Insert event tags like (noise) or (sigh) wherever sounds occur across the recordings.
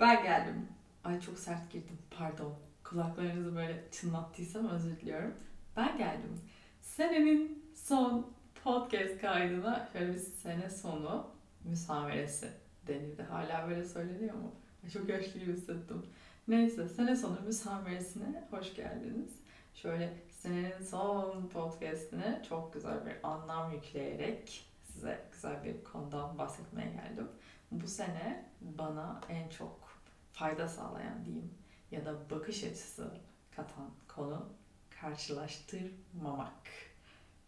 Ben geldim. Ay çok sert girdim. Pardon. Kulaklarınızı böyle çınlattıysam özür diliyorum. Ben geldim. Senenin son podcast kaydına şöyle bir sene sonu müsameresi denildi. Hala böyle söyleniyor mu? Çok yaşlı gibi hissettim. Neyse sene sonu müsameresine hoş geldiniz. Şöyle senenin son podcastine çok güzel bir anlam yükleyerek size güzel bir konudan bahsetmeye geldim. Bu sene bana en çok fayda sağlayan diyeyim ya da bakış açısı katan konu karşılaştırmamak.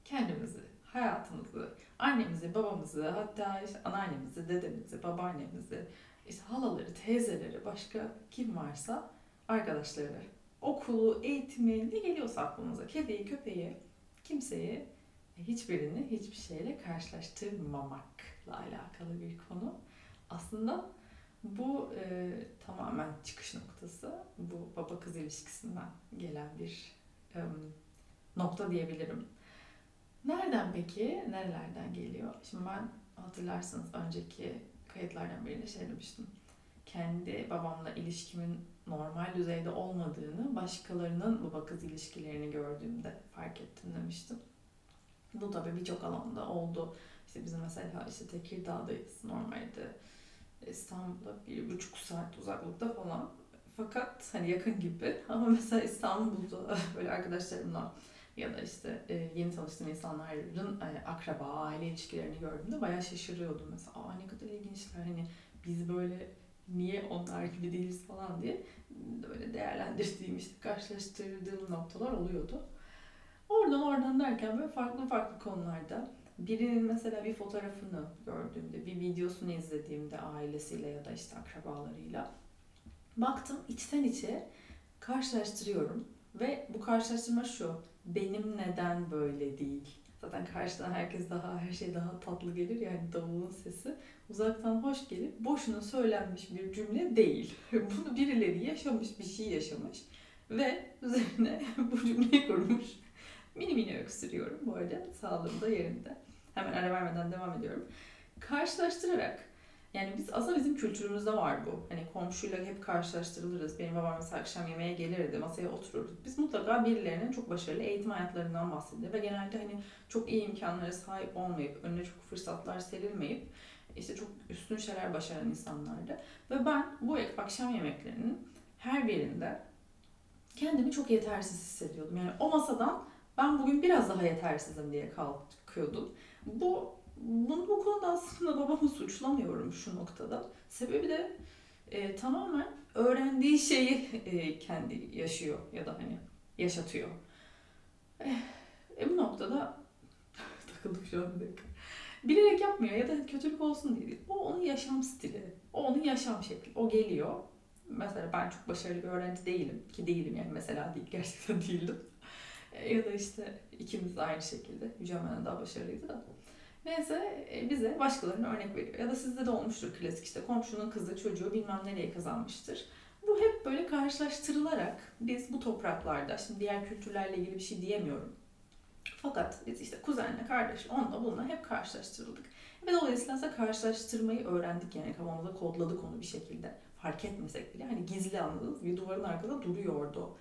Kendimizi, hayatımızı, annemizi, babamızı, hatta işte anneannemizi, dedemizi, babaannemizi, işte halaları, teyzeleri, başka kim varsa arkadaşları, okulu, eğitimi ne geliyorsa aklımıza, kediyi, köpeği, kimseyi, hiçbirini hiçbir şeyle karşılaştırmamakla alakalı bir konu. Aslında bu e, tamamen çıkış noktası. Bu baba kız ilişkisinden gelen bir e, nokta diyebilirim. Nereden peki? Nerelerden geliyor? Şimdi ben hatırlarsınız önceki kayıtlardan birinde şey demiştim. Kendi babamla ilişkimin normal düzeyde olmadığını başkalarının baba kız ilişkilerini gördüğümde fark ettim demiştim. Bu tabii birçok alanda oldu. İşte bizim mesela işte Tekirdağ'dayız normalde İstanbul'da bir buçuk saat uzaklıkta falan. Fakat hani yakın gibi (laughs) ama mesela İstanbul'da (laughs) böyle arkadaşlarımla ya da işte e, yeni tanıştığım insanların e, akraba, aile ilişkilerini gördüğümde bayağı şaşırıyordum. Mesela Aa, ne kadar ilginçler hani biz böyle niye onlar gibi değiliz falan diye böyle değerlendirdiğim işte karşılaştırdığım noktalar oluyordu. Oradan oradan derken böyle farklı farklı konularda birinin mesela bir fotoğrafını gördüğümde, bir videosunu izlediğimde ailesiyle ya da işte akrabalarıyla baktım içten içe karşılaştırıyorum ve bu karşılaştırma şu benim neden böyle değil? Zaten karşıdan herkes daha her şey daha tatlı gelir yani davulun sesi uzaktan hoş gelir boşuna söylenmiş bir cümle değil. (laughs) Bunu birileri yaşamış bir şey yaşamış ve üzerine (laughs) bu cümleyi kurmuş. Mini mini öksürüyorum bu arada sağlığım da yerinde Hemen ara vermeden devam ediyorum. Karşılaştırarak yani biz aslında bizim kültürümüzde var bu. Hani komşuyla hep karşılaştırılırız. Benim babam mesela akşam yemeğe gelirdi, masaya otururuz. Biz mutlaka birilerinin çok başarılı eğitim hayatlarından bahsediyor ve genelde hani çok iyi imkanlara sahip olmayıp, önüne çok fırsatlar serilmeyip işte çok üstün şeyler başaran insanlardı. Ve ben bu akşam yemeklerinin her birinde kendimi çok yetersiz hissediyordum. Yani o masadan ben bugün biraz daha yetersizim diye kalkıyordum. Bu bunu bu konuda aslında babamı suçlamıyorum şu noktada. Sebebi de e, tamamen öğrendiği şeyi e, kendi yaşıyor ya da hani yaşatıyor. E, e bu noktada (laughs) takıldık şu an bir. Bilerek yapmıyor ya da kötülük olsun diye değil. O onun yaşam stili. O onun yaşam şekli. O geliyor. Mesela ben çok başarılı bir öğrenci değilim. Ki değilim yani mesela değil. Gerçekten (laughs) değildim. E, ya da işte ikimiz de aynı şekilde. Yücemen daha başarılıydı da. Neyse e, bize başkalarına örnek veriyor. Ya da sizde de olmuştur klasik işte komşunun kızı çocuğu bilmem nereye kazanmıştır. Bu hep böyle karşılaştırılarak biz bu topraklarda, şimdi diğer kültürlerle ilgili bir şey diyemiyorum. Fakat biz işte kuzenle, kardeş, onunla bununla hep karşılaştırıldık. Ve dolayısıyla karşılaştırmayı öğrendik yani kafamıza kodladık onu bir şekilde. Fark etmesek bile hani gizli anladınız bir duvarın arkasında duruyordu.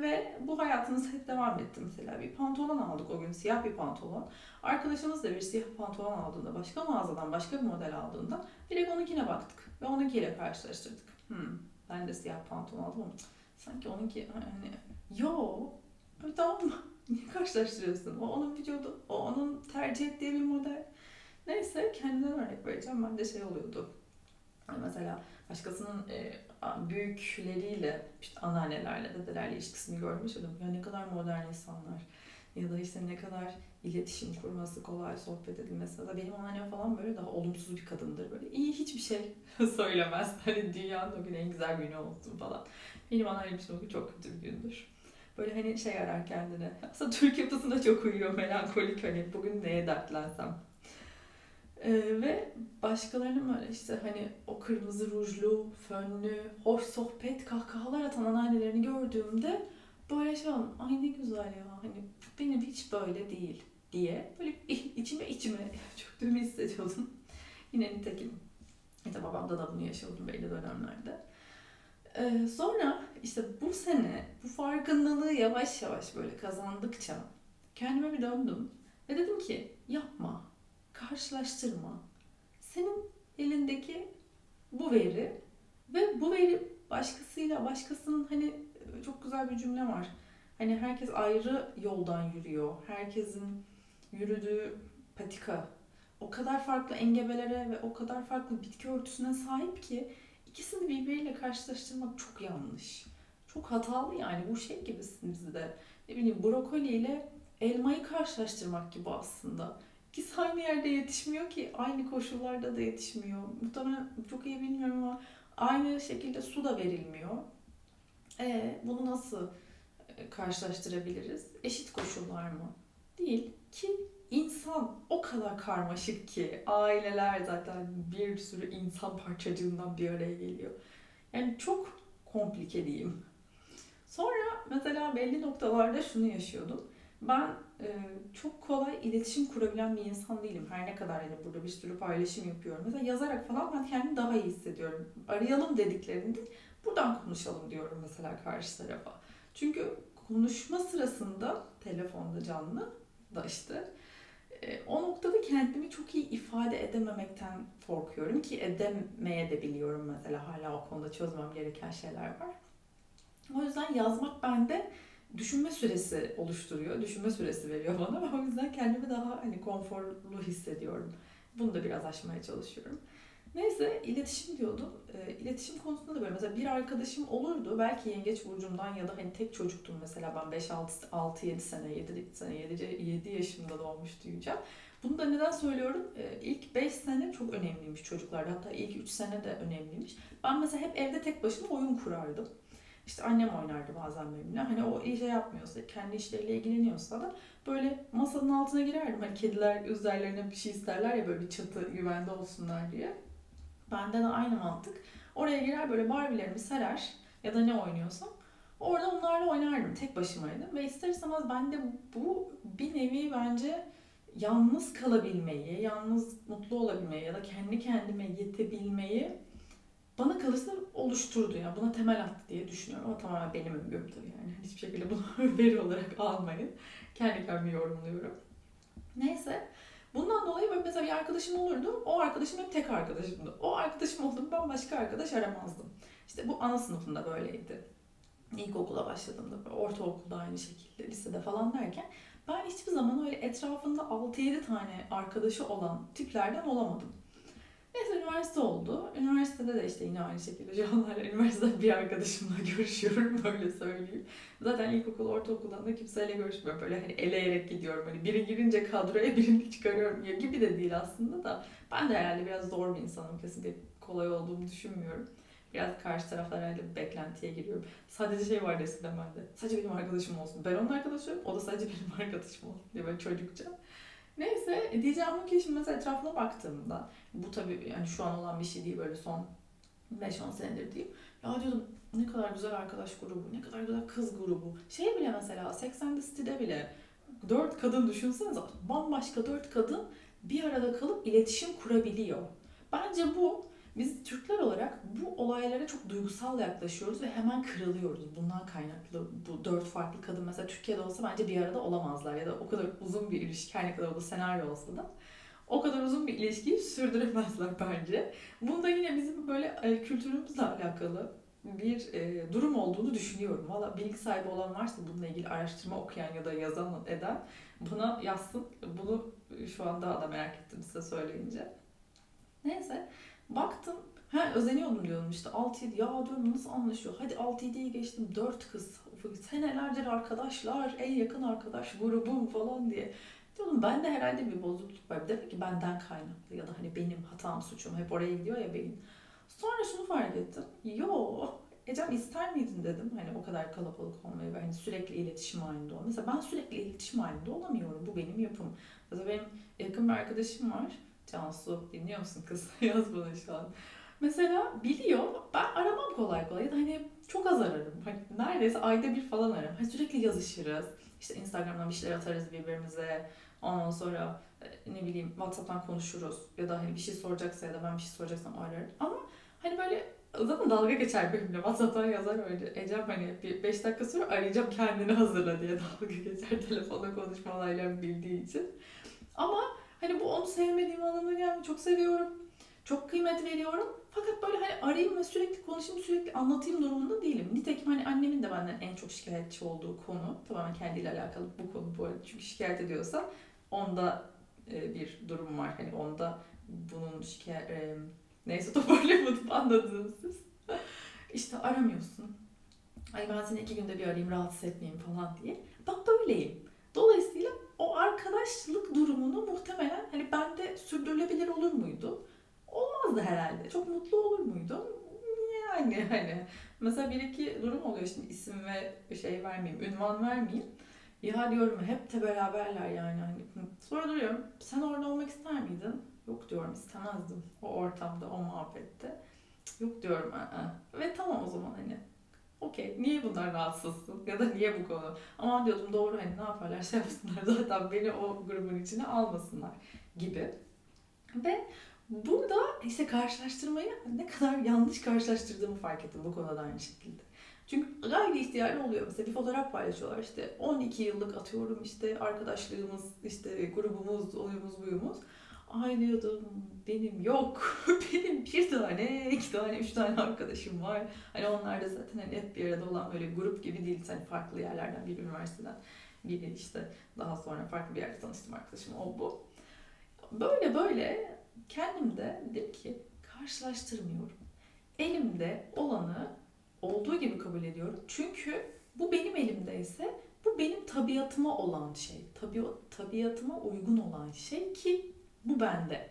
Ve bu hayatımız hep devam etti mesela. Bir pantolon aldık o gün, siyah bir pantolon. Arkadaşımız da bir siyah pantolon aldığında, başka mağazadan başka bir model aldığında direkt onunkine baktık ve onunkiyle karşılaştırdık. Hmm, ben de siyah pantolon aldım ama sanki onunki hani yo tamam mı? (laughs) Niye karşılaştırıyorsun? O onun vücudu, o onun tercih ettiği bir model. Neyse kendimden örnek vereceğim. Ben de şey oluyordu. Mesela başkasının e, büyükleriyle, işte anneannelerle, dedelerle ilişkisini görmüş adam. Ya ne kadar modern insanlar. Ya da işte ne kadar iletişim kurması kolay, sohbet edilmesi. Ya benim anneannem falan böyle daha olumsuz bir kadındır. Böyle iyi hiçbir şey (laughs) söylemez. Hani dünyanın o gün en güzel günü olsun falan. Benim anneannem için o çok kötü bir gündür. Böyle hani şey arar kendine. Aslında Türk yapısında çok uyuyor melankolik hani bugün neye dertlensem ee, ve başkalarının böyle işte hani o kırmızı rujlu, fönlü, hoş sohbet, kahkahalar atan anneannelerini gördüğümde böyle şey oldu. Ay ne güzel ya hani benim hiç böyle değil diye böyle (laughs) içime içime (laughs) çöktüğümü hissediyordum. (laughs) Yine nitekim işte babamda da bunu yaşıyordum belli dönemlerde. Ee, sonra işte bu sene bu farkındalığı yavaş yavaş böyle kazandıkça kendime bir döndüm ve dedim ki yapma, karşılaştırma. Senin elindeki bu veri ve bu veri başkasıyla başkasının hani çok güzel bir cümle var. Hani herkes ayrı yoldan yürüyor. Herkesin yürüdüğü patika o kadar farklı engebelere ve o kadar farklı bitki örtüsüne sahip ki ikisini birbiriyle karşılaştırmak çok yanlış. Çok hatalı yani bu şey gibisiniz de. Ne bileyim brokoli ile elmayı karşılaştırmak gibi aslında. İkisi aynı yerde yetişmiyor ki aynı koşullarda da yetişmiyor. Muhtemelen çok iyi bilmiyorum ama aynı şekilde su da verilmiyor. E, bunu nasıl e, karşılaştırabiliriz? Eşit koşullar mı? Değil ki insan o kadar karmaşık ki aileler zaten bir sürü insan parçacığından bir araya geliyor. Yani çok komplike diyeyim. Sonra mesela belli noktalarda şunu yaşıyordum. Ben e, çok kolay iletişim kurabilen bir insan değilim. Her ne kadar yani burada bir sürü paylaşım yapıyorum. Mesela yazarak falan ben kendimi daha iyi hissediyorum. Arayalım dediklerinde buradan konuşalım diyorum mesela karşı tarafa. Çünkü konuşma sırasında telefonda canlı da işte e, o noktada kendimi çok iyi ifade edememekten korkuyorum ki edemeye de biliyorum mesela hala o konuda çözmem gereken şeyler var. O yüzden yazmak bende düşünme süresi oluşturuyor. Düşünme süresi veriyor (laughs) bana o yüzden kendimi daha hani konforlu hissediyorum. Bunu da biraz aşmaya çalışıyorum. Neyse iletişim diyordum. E, iletişim konusunda da böyle mesela bir arkadaşım olurdu. Belki yengeç burcumdan ya da hani tek çocuktum mesela ben 5-6-7 sene 7 sene 7, 7 yaşımda doğmuş diyeceğim. Bunu da neden söylüyorum? E, ilk 5 sene çok önemliymiş çocuklarda. Hatta ilk 3 sene de önemliymiş. Ben mesela hep evde tek başıma oyun kurardım. İşte annem oynardı bazen benimle. Hani o şey yapmıyorsa, kendi işleriyle ilgileniyorsa da böyle masanın altına girerdim. Hani kediler üzerlerine bir şey isterler ya böyle bir çatı güvende olsunlar diye. Bende de aynı mantık. Oraya girer böyle Barbie'lerimi serer ya da ne oynuyorsam orada onlarla oynardım. Tek başımaydım ve ister istemez bende bu bir nevi bence yalnız kalabilmeyi, yalnız mutlu olabilmeyi ya da kendi kendime yetebilmeyi bana kalırsa oluşturdu. Yani buna temel attı diye düşünüyorum. Ama tamamen benim öngörüm tabii yani. Hiçbir şekilde bunu (laughs) veri olarak almayın. Kendi kendime yorumluyorum. Neyse. Bundan dolayı böyle mesela bir arkadaşım olurdu. O arkadaşım hep tek arkadaşımdı. O arkadaşım olduğum ben başka arkadaş aramazdım. İşte bu ana sınıfında böyleydi. İlkokula başladığımda, ortaokulda aynı şekilde, lisede falan derken ben hiçbir zaman öyle etrafında 6-7 tane arkadaşı olan tiplerden olamadım. Neyse üniversite oldu. Üniversitede de işte yine aynı şekilde şu anlar üniversitede bir arkadaşımla (laughs) görüşüyorum böyle söyleyeyim. Zaten ilkokul, ortaokuldan da kimseyle görüşmüyorum. Böyle hani eleyerek gidiyorum. Hani biri girince kadroya birini çıkarıyorum ya gibi de değil aslında da. Ben de herhalde biraz zor bir insanım. Kesinlikle kolay olduğumu düşünmüyorum. Biraz karşı taraflar herhalde beklentiye giriyorum. Sadece şey vardı eskiden bende. Sadece benim arkadaşım olsun. Ben onun arkadaşıyım, o da sadece (laughs) benim arkadaşım olsun diye böyle çocukça. Neyse diyeceğim ki şimdi mesela etrafına baktığımda bu tabii yani şu an olan bir şey değil böyle son 5-10 senedir diyeyim. Ya diyordum ne kadar güzel arkadaş grubu, ne kadar güzel kız grubu. Şey bile mesela 80 City'de bile dört kadın düşünsenize bambaşka dört kadın bir arada kalıp iletişim kurabiliyor. Bence bu biz Türkler olarak bu olaylara çok duygusal yaklaşıyoruz ve hemen kırılıyoruz. Bundan kaynaklı bu dört farklı kadın mesela Türkiye'de olsa bence bir arada olamazlar ya da o kadar uzun bir ilişki her ne kadar da senaryo olsa da o kadar uzun bir ilişkiyi sürdüremezler (laughs) bence. Bunda yine bizim böyle e, kültürümüzle alakalı bir e, durum olduğunu düşünüyorum. Valla bilgi sahibi olan varsa bununla ilgili araştırma okuyan ya da yazan eden buna yazsın. Bunu şu an daha da merak ettim size söyleyince. Neyse baktım Ha özeniyordum diyorum işte 6-7 ya diyorum nasıl anlaşıyor? Hadi 6-7'yi geçtim 4 kız. Senelerdir arkadaşlar, en yakın arkadaş grubum falan diye. Diyordum ben de herhalde bir bozukluk var. Demek ki benden kaynaklı ya da hani benim hatam suçum hep oraya gidiyor ya beyin. Sonra şunu fark ettim. Yo Ecem ister miydin dedim hani o kadar kalabalık olmayı ve hani sürekli iletişim halinde olmayı. Mesela ben sürekli iletişim halinde olamıyorum. Bu benim yapım. Mesela benim yakın bir arkadaşım var. Cansu dinliyor musun kız? (laughs) Yaz bana şu an. Mesela biliyor. Ben aramam kolay kolay. Ya da hani çok az ararım. Hani neredeyse ayda bir falan ararım. Hani sürekli yazışırız. İşte Instagram'dan bir şeyler atarız birbirimize. Ondan sonra e, ne bileyim WhatsApp'tan konuşuruz. Ya da hani bir şey soracaksa ya da ben bir şey soracaksam ararım. Ama hani böyle Zaten dalga geçer benimle. WhatsApp'tan yazar öyle. Ecem hani bir 5 dakika sonra arayacağım kendini hazırla diye dalga geçer (laughs) telefonla konuşmalarla bildiği için. Ama hani bu onu sevmediğim anlamına gelmiyor. Çok seviyorum. Çok kıymet veriyorum. Fakat böyle hani arayayım ve sürekli konuşayım, sürekli anlatayım durumunda değilim. Nitekim hani annemin de benden en çok şikayetçi olduğu konu, tamamen kendiyle alakalı bu konu bu arada. Çünkü şikayet ediyorsa onda e, bir durum var. Hani onda bunun şikayet... E, neyse toparlayamadım (laughs) anladınız siz. işte aramıyorsun. Ay ben seni iki günde bir arayayım rahatsız etmeyeyim falan diye. Ben böyleyim. Dolayısıyla o arkadaşlık durumunu muhtemelen hani bende sürdürülebilir olur muydu? Olmazdı herhalde. Çok mutlu olur muydum? Yani (laughs) hani mesela bir iki durum oluyor şimdi isim ve şey vermeyeyim, ünvan vermeyeyim. Ya diyorum hep de beraberler yani. Hani sonra duruyorum. Sen orada olmak ister miydin? Yok diyorum istemezdim. O ortamda, o muhabbette. Yok diyorum. Aa. Ve tamam o zaman hani. Okey. Niye bunlar rahatsızsın? Ya da niye bu konu? Ama diyordum doğru hani ne yaparlar şey yapsınlar. (laughs) Zaten beni o grubun içine almasınlar gibi. Ve burada işte karşılaştırmayı ne kadar yanlış karşılaştırdığımı fark ettim bu konuda aynı şekilde. Çünkü gayri ihtiyarlı oluyor. Mesela bir fotoğraf paylaşıyorlar işte 12 yıllık atıyorum işte arkadaşlığımız, işte grubumuz, oyumuz, buyumuz. Ay diyordum benim yok. (laughs) benim bir tane, iki tane, üç tane arkadaşım var. Hani onlar da zaten hani hep bir arada olan böyle grup gibi değil. Hani farklı yerlerden bir üniversiteden biri işte daha sonra farklı bir yerde tanıştım arkadaşım o bu. Böyle böyle kendimde dedim ki karşılaştırmıyorum. Elimde olanı olduğu gibi kabul ediyorum. Çünkü bu benim elimdeyse bu benim tabiatıma olan şey. Tabi, tabiatıma uygun olan şey ki bu bende.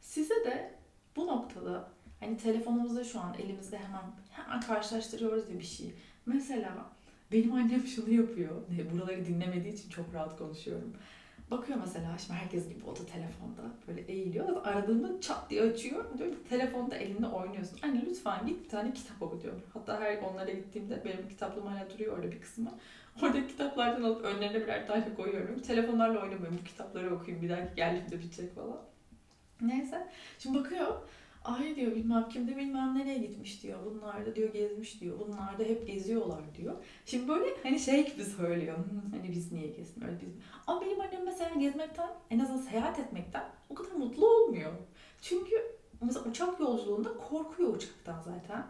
Size de bu noktada hani telefonumuzda şu an elimizde hemen hemen karşılaştırıyoruz ya bir şey. Mesela benim annem şunu yapıyor. Buraları dinlemediği için çok rahat konuşuyorum. Bakıyor mesela şimdi herkes gibi o da telefonda böyle eğiliyor. Aradığında çat diye açıyor. Diyor ki telefonda elinde oynuyorsun. Anne lütfen git bir tane kitap oku diyor. Hatta her onlara gittiğimde benim kitaplığım hala duruyor orada bir kısmı. Oradaki kitaplardan alıp önlerine birer tane koyuyorum. Telefonlarla oynamıyorum. Bu kitapları okuyayım bir dahaki geldiğimde bitecek falan. Neyse. Şimdi bakıyor. Ay diyor bilmem kimde bilmem nereye gitmiş diyor. Bunlar da diyor gezmiş diyor. Bunlar da hep geziyorlar diyor. Şimdi böyle hani şey gibi söylüyor. Hani biz niye gezmiyoruz biz. Ama benim annem mesela gezmekten en azından seyahat etmekten o kadar mutlu olmuyor. Çünkü mesela uçak yolculuğunda korkuyor uçaktan zaten.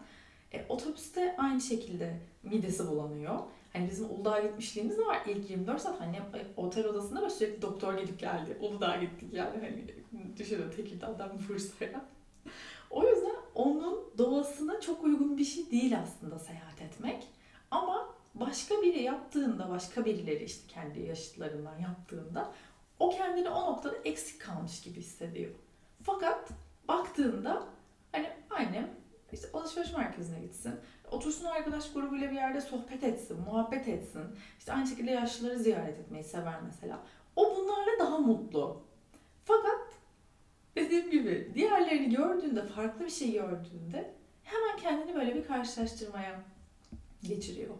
E, otobüste aynı şekilde midesi bulanıyor. Hani bizim Uludağ'a gitmişliğimiz var ilk 24 saat. Hani otel odasında böyle sürekli doktor gidip geldi. Uludağ'a gittik yani hani düşünün Tekirdağ'dan Bursa'ya. (laughs) O yüzden onun doğasına çok uygun bir şey değil aslında seyahat etmek. Ama başka biri yaptığında, başka birileri işte kendi yaşıtlarından yaptığında o kendini o noktada eksik kalmış gibi hissediyor. Fakat baktığında hani annem işte alışveriş merkezine gitsin, otursun arkadaş grubuyla bir yerde sohbet etsin, muhabbet etsin. İşte aynı şekilde yaşlıları ziyaret etmeyi sever mesela. O bunlarla daha mutlu. Fakat dediğim gibi diğerlerini gördüğünde, farklı bir şey gördüğünde hemen kendini böyle bir karşılaştırmaya geçiriyor.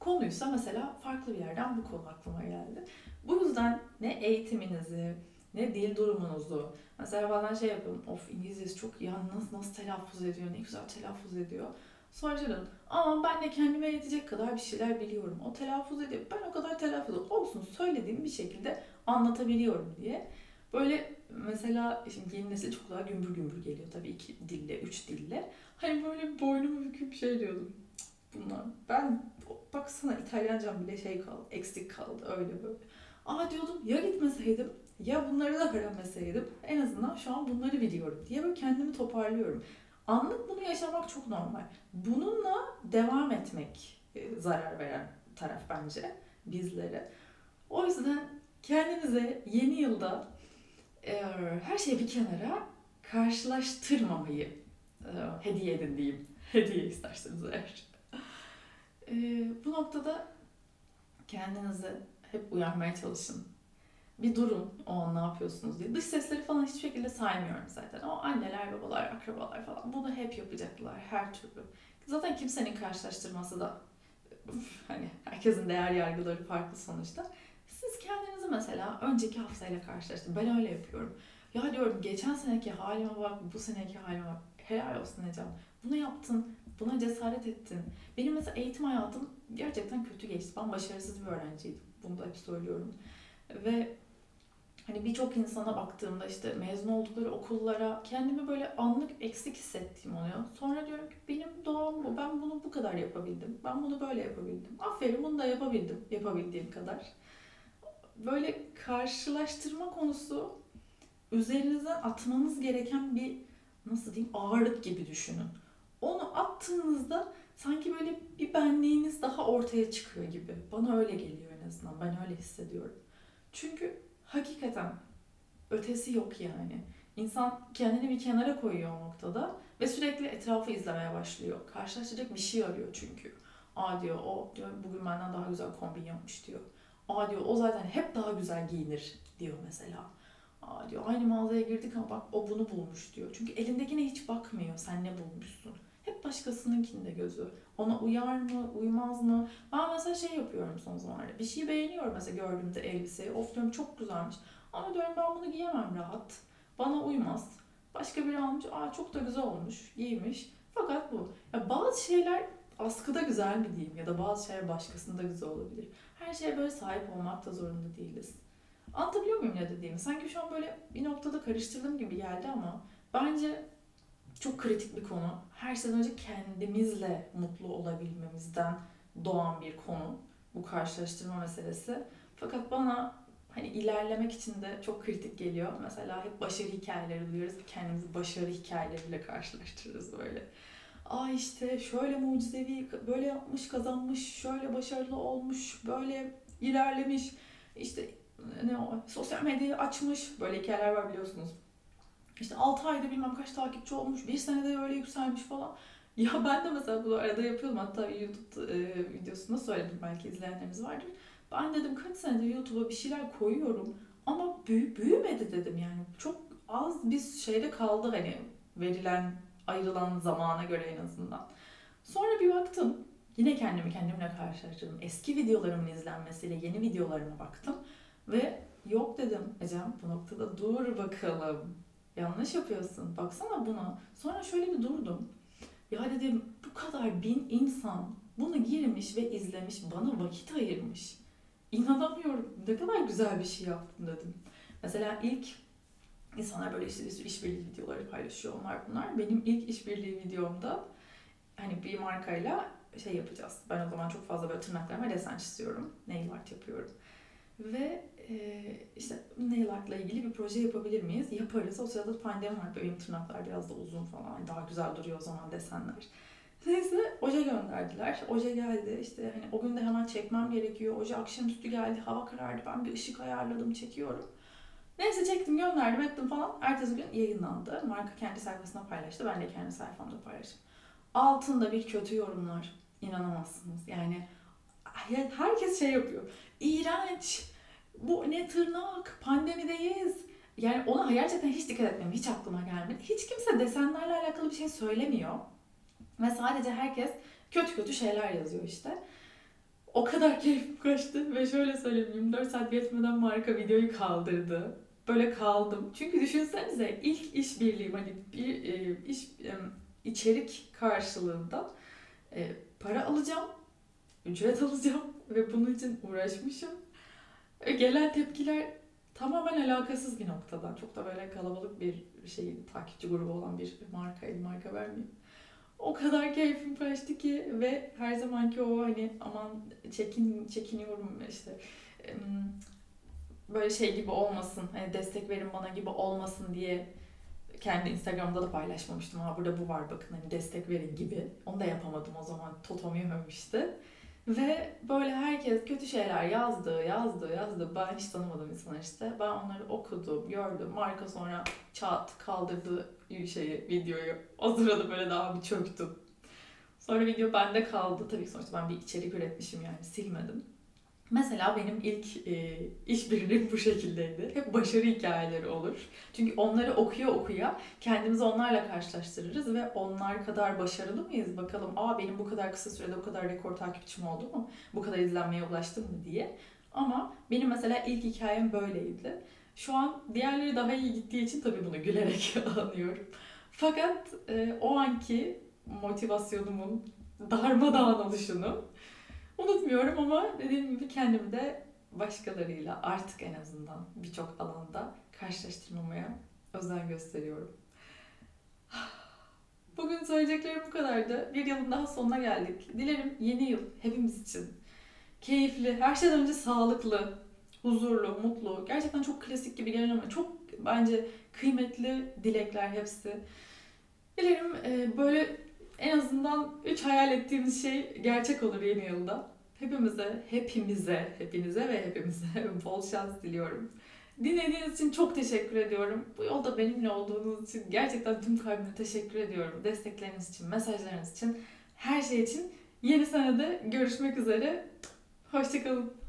Konuysa mesela farklı bir yerden bu konu aklıma geldi. Bu yüzden ne eğitiminizi, ne dil durumunuzu, mesela bazen şey yapıyorum, of İngilizcesi çok iyi, nasıl, nasıl telaffuz ediyor, ne güzel telaffuz ediyor. Sonra şey dedim, ama ben de kendime yetecek kadar bir şeyler biliyorum. O telaffuz ediyor, ben o kadar telaffuz olsun söylediğim bir şekilde anlatabiliyorum diye. Böyle mesela şimdi yeni nesil çok daha gümbür gümbür geliyor tabii iki dille, üç dille. Hani böyle boynumu büküp şey diyordum. Bunlar ben baksana İtalyancam bile şey kaldı, eksik kaldı öyle böyle. Aa diyordum ya gitmeseydim ya bunları da öğrenmeseydim en azından şu an bunları biliyorum diye böyle kendimi toparlıyorum. Anlık bunu yaşamak çok normal. Bununla devam etmek e, zarar veren taraf bence bizlere. O yüzden kendinize yeni yılda her şeyi bir kenara karşılaştırmamayı e, hediye edin diyeyim. (laughs) Hediye isterseniz eğer. E, bu noktada kendinizi hep uyarmaya çalışın. Bir durun o an ne yapıyorsunuz diye. Dış sesleri falan hiçbir şekilde saymıyorum zaten. O anneler, babalar, akrabalar falan bunu hep yapacaklar her türlü. Zaten kimsenin karşılaştırması da (laughs) hani herkesin değer yargıları farklı sonuçta. Siz kendinizi mesela önceki haftayla karşılaştırın. Ben öyle yapıyorum. Ya diyorum geçen seneki halime bak, bu seneki halime bak. Helal olsun Ecem. Bunu yaptın, buna cesaret ettin. Benim mesela eğitim hayatım gerçekten kötü geçti. Ben başarısız bir öğrenciydim. Bunu da hep söylüyorum. Ve hani birçok insana baktığımda işte mezun oldukları okullara kendimi böyle anlık eksik hissettiğim oluyor. Sonra diyorum ki benim doğam bu. Ben bunu bu kadar yapabildim. Ben bunu böyle yapabildim. Aferin bunu da yapabildim. Yapabildiğim kadar. Böyle karşılaştırma konusu üzerinizden atmanız gereken bir nasıl diyeyim ağırlık gibi düşünün. Onu attığınızda sanki böyle bir benliğiniz daha ortaya çıkıyor gibi. Bana öyle geliyor en azından. Ben öyle hissediyorum. Çünkü hakikaten ötesi yok yani. İnsan kendini bir kenara koyuyor o noktada ve sürekli etrafı izlemeye başlıyor. Karşılaşacak bir şey arıyor çünkü. Aa diyor o diyor bugün benden daha güzel kombin yapmış diyor. Aa diyor o zaten hep daha güzel giyinir diyor mesela. Aa diyor aynı mağazaya girdik ama bak o bunu bulmuş diyor. Çünkü elindekine hiç bakmıyor sen ne bulmuşsun. Hep başkasınınkinde gözü. Ona uyar mı, uymaz mı? Ben mesela şey yapıyorum son zamanlarda. Bir şeyi beğeniyorum mesela gördüğümde elbiseyi. Of diyorum çok güzelmiş. Ama diyorum ben bunu giyemem rahat. Bana uymaz. Başka biri almış. Aa çok da güzel olmuş. Giymiş. Fakat bu. Ya bazı şeyler askıda güzel mi diyeyim ya da bazı şeyler başkasında güzel olabilir. Her şeye böyle sahip olmak da zorunda değiliz. Anlatabiliyor muyum ne dediğimi? Sanki şu an böyle bir noktada karıştırdım gibi geldi ama bence çok kritik bir konu. Her şeyden önce kendimizle mutlu olabilmemizden doğan bir konu. Bu karşılaştırma meselesi. Fakat bana hani ilerlemek için de çok kritik geliyor. Mesela hep başarı hikayeleri duyuyoruz kendimizi başarı hikayeleriyle karşılaştırırız böyle. Aa işte şöyle mucizevi, böyle yapmış, kazanmış, şöyle başarılı olmuş, böyle ilerlemiş. İşte ne o, sosyal medyayı açmış. Böyle hikayeler var biliyorsunuz. İşte 6 ayda bilmem kaç takipçi olmuş, bir senede öyle yükselmiş falan. (laughs) Ya ben de mesela bunu arada yapıyordum. Hatta YouTube e, videosunda söyledim belki izleyenlerimiz vardır. Ben dedim kaç senedir YouTube'a bir şeyler koyuyorum ama büyü, büyümedi dedim yani. Çok az bir şeyde kaldı hani verilen, ayrılan zamana göre en azından. Sonra bir baktım. Yine kendimi kendimle karşılaştırdım. Eski videolarımın izlenmesiyle yeni videolarıma baktım. Ve yok dedim Ecem bu noktada dur bakalım. Yanlış yapıyorsun. Baksana buna. Sonra şöyle bir durdum. Ya dedim bu kadar bin insan bunu girmiş ve izlemiş, bana vakit ayırmış. İnanamıyorum. Ne kadar güzel bir şey yaptım dedim. Mesela ilk insanlar böyle işte bir sürü işbirliği videoları paylaşıyor onlar bunlar. Benim ilk işbirliği videomda hani bir markayla şey yapacağız. Ben o zaman çok fazla böyle tırnaklarıma desen çiziyorum. Nail art yapıyorum. Ve e, işte nail art'la ilgili bir proje yapabilir miyiz? Yaparız. O sırada pandemi var. Benim tırnaklar biraz da uzun falan. Daha güzel duruyor o zaman desenler. Neyse oje gönderdiler. Oje geldi. İşte hani o gün de hemen çekmem gerekiyor. Oje akşamüstü geldi. Hava karardı. Ben bir ışık ayarladım. Çekiyorum. Neyse çektim gönderdim ettim falan. Ertesi gün yayınlandı. Marka kendi sayfasına paylaştı. Ben de kendi sayfamda paylaştım. Altında bir kötü yorumlar. İnanamazsınız. Yani herkes şey yapıyor. İğrenç. Bu ne tırnak. Pandemideyiz. Yani ona gerçekten hiç dikkat etmiyorum. Hiç aklıma gelmedi. Hiç kimse desenlerle alakalı bir şey söylemiyor. Ve sadece herkes kötü kötü şeyler yazıyor işte. O kadar keyif kaçtı ve şöyle söyleyeyim 24 saat geçmeden marka videoyu kaldırdı. Böyle kaldım. Çünkü düşünsenize ilk iş birliğim hani bir e, iş e, içerik karşılığında e, para alacağım, ücret (laughs) alacağım ve bunun için uğraşmışım. Gelen tepkiler tamamen alakasız bir noktadan. Çok da böyle kalabalık bir şey takipçi grubu olan bir marka, marka vermeyeyim o kadar keyfim kaçtı ki ve her zamanki o hani aman çekin çekiniyorum işte böyle şey gibi olmasın hani destek verin bana gibi olmasın diye kendi Instagram'da da paylaşmamıştım. Ha burada bu var bakın hani destek verin gibi. Onu da yapamadım o zaman. Totom yememişti. Ve böyle herkes kötü şeyler yazdı, yazdı, yazdı. Ben hiç tanımadığım insanlar işte. Ben onları okudum, gördüm. Marka sonra çat kaldırdı şeyi, videoyu. O sırada böyle daha bir çöktüm. Sonra video bende kaldı. Tabii sonuçta ben bir içerik üretmişim yani silmedim. Mesela benim ilk e, işbirliğim bu şekildeydi. Hep başarı hikayeleri olur. Çünkü onları okuya okuya kendimizi onlarla karşılaştırırız ve onlar kadar başarılı mıyız bakalım. Aa benim bu kadar kısa sürede bu kadar rekor takipçim oldu mu? Bu kadar izlenmeye ulaştım mı diye. Ama benim mesela ilk hikayem böyleydi. Şu an diğerleri daha iyi gittiği için tabii bunu gülerek (laughs) anlıyorum. Fakat e, o anki motivasyonumun darmadağın oluşunu unutmuyorum ama dediğim gibi kendimi de başkalarıyla artık en azından birçok alanda karşılaştırmamaya özen gösteriyorum. (sighs) Bugün söyleyeceklerim bu kadardı. Bir yılın daha sonuna geldik. Dilerim yeni yıl hepimiz için keyifli, her şeyden önce sağlıklı, huzurlu, mutlu. Gerçekten çok klasik gibi gelen ama çok bence kıymetli dilekler hepsi. Dilerim e, böyle en azından 3 hayal ettiğimiz şey gerçek olur yeni yılda. Hepimize, hepimize, hepinize ve hepimize (laughs) bol şans diliyorum. Dinlediğiniz için çok teşekkür ediyorum. Bu yolda benimle olduğunuz için gerçekten tüm kalbimle teşekkür ediyorum. Destekleriniz için, mesajlarınız için, her şey için. Yeni senede görüşmek üzere. Hoşçakalın.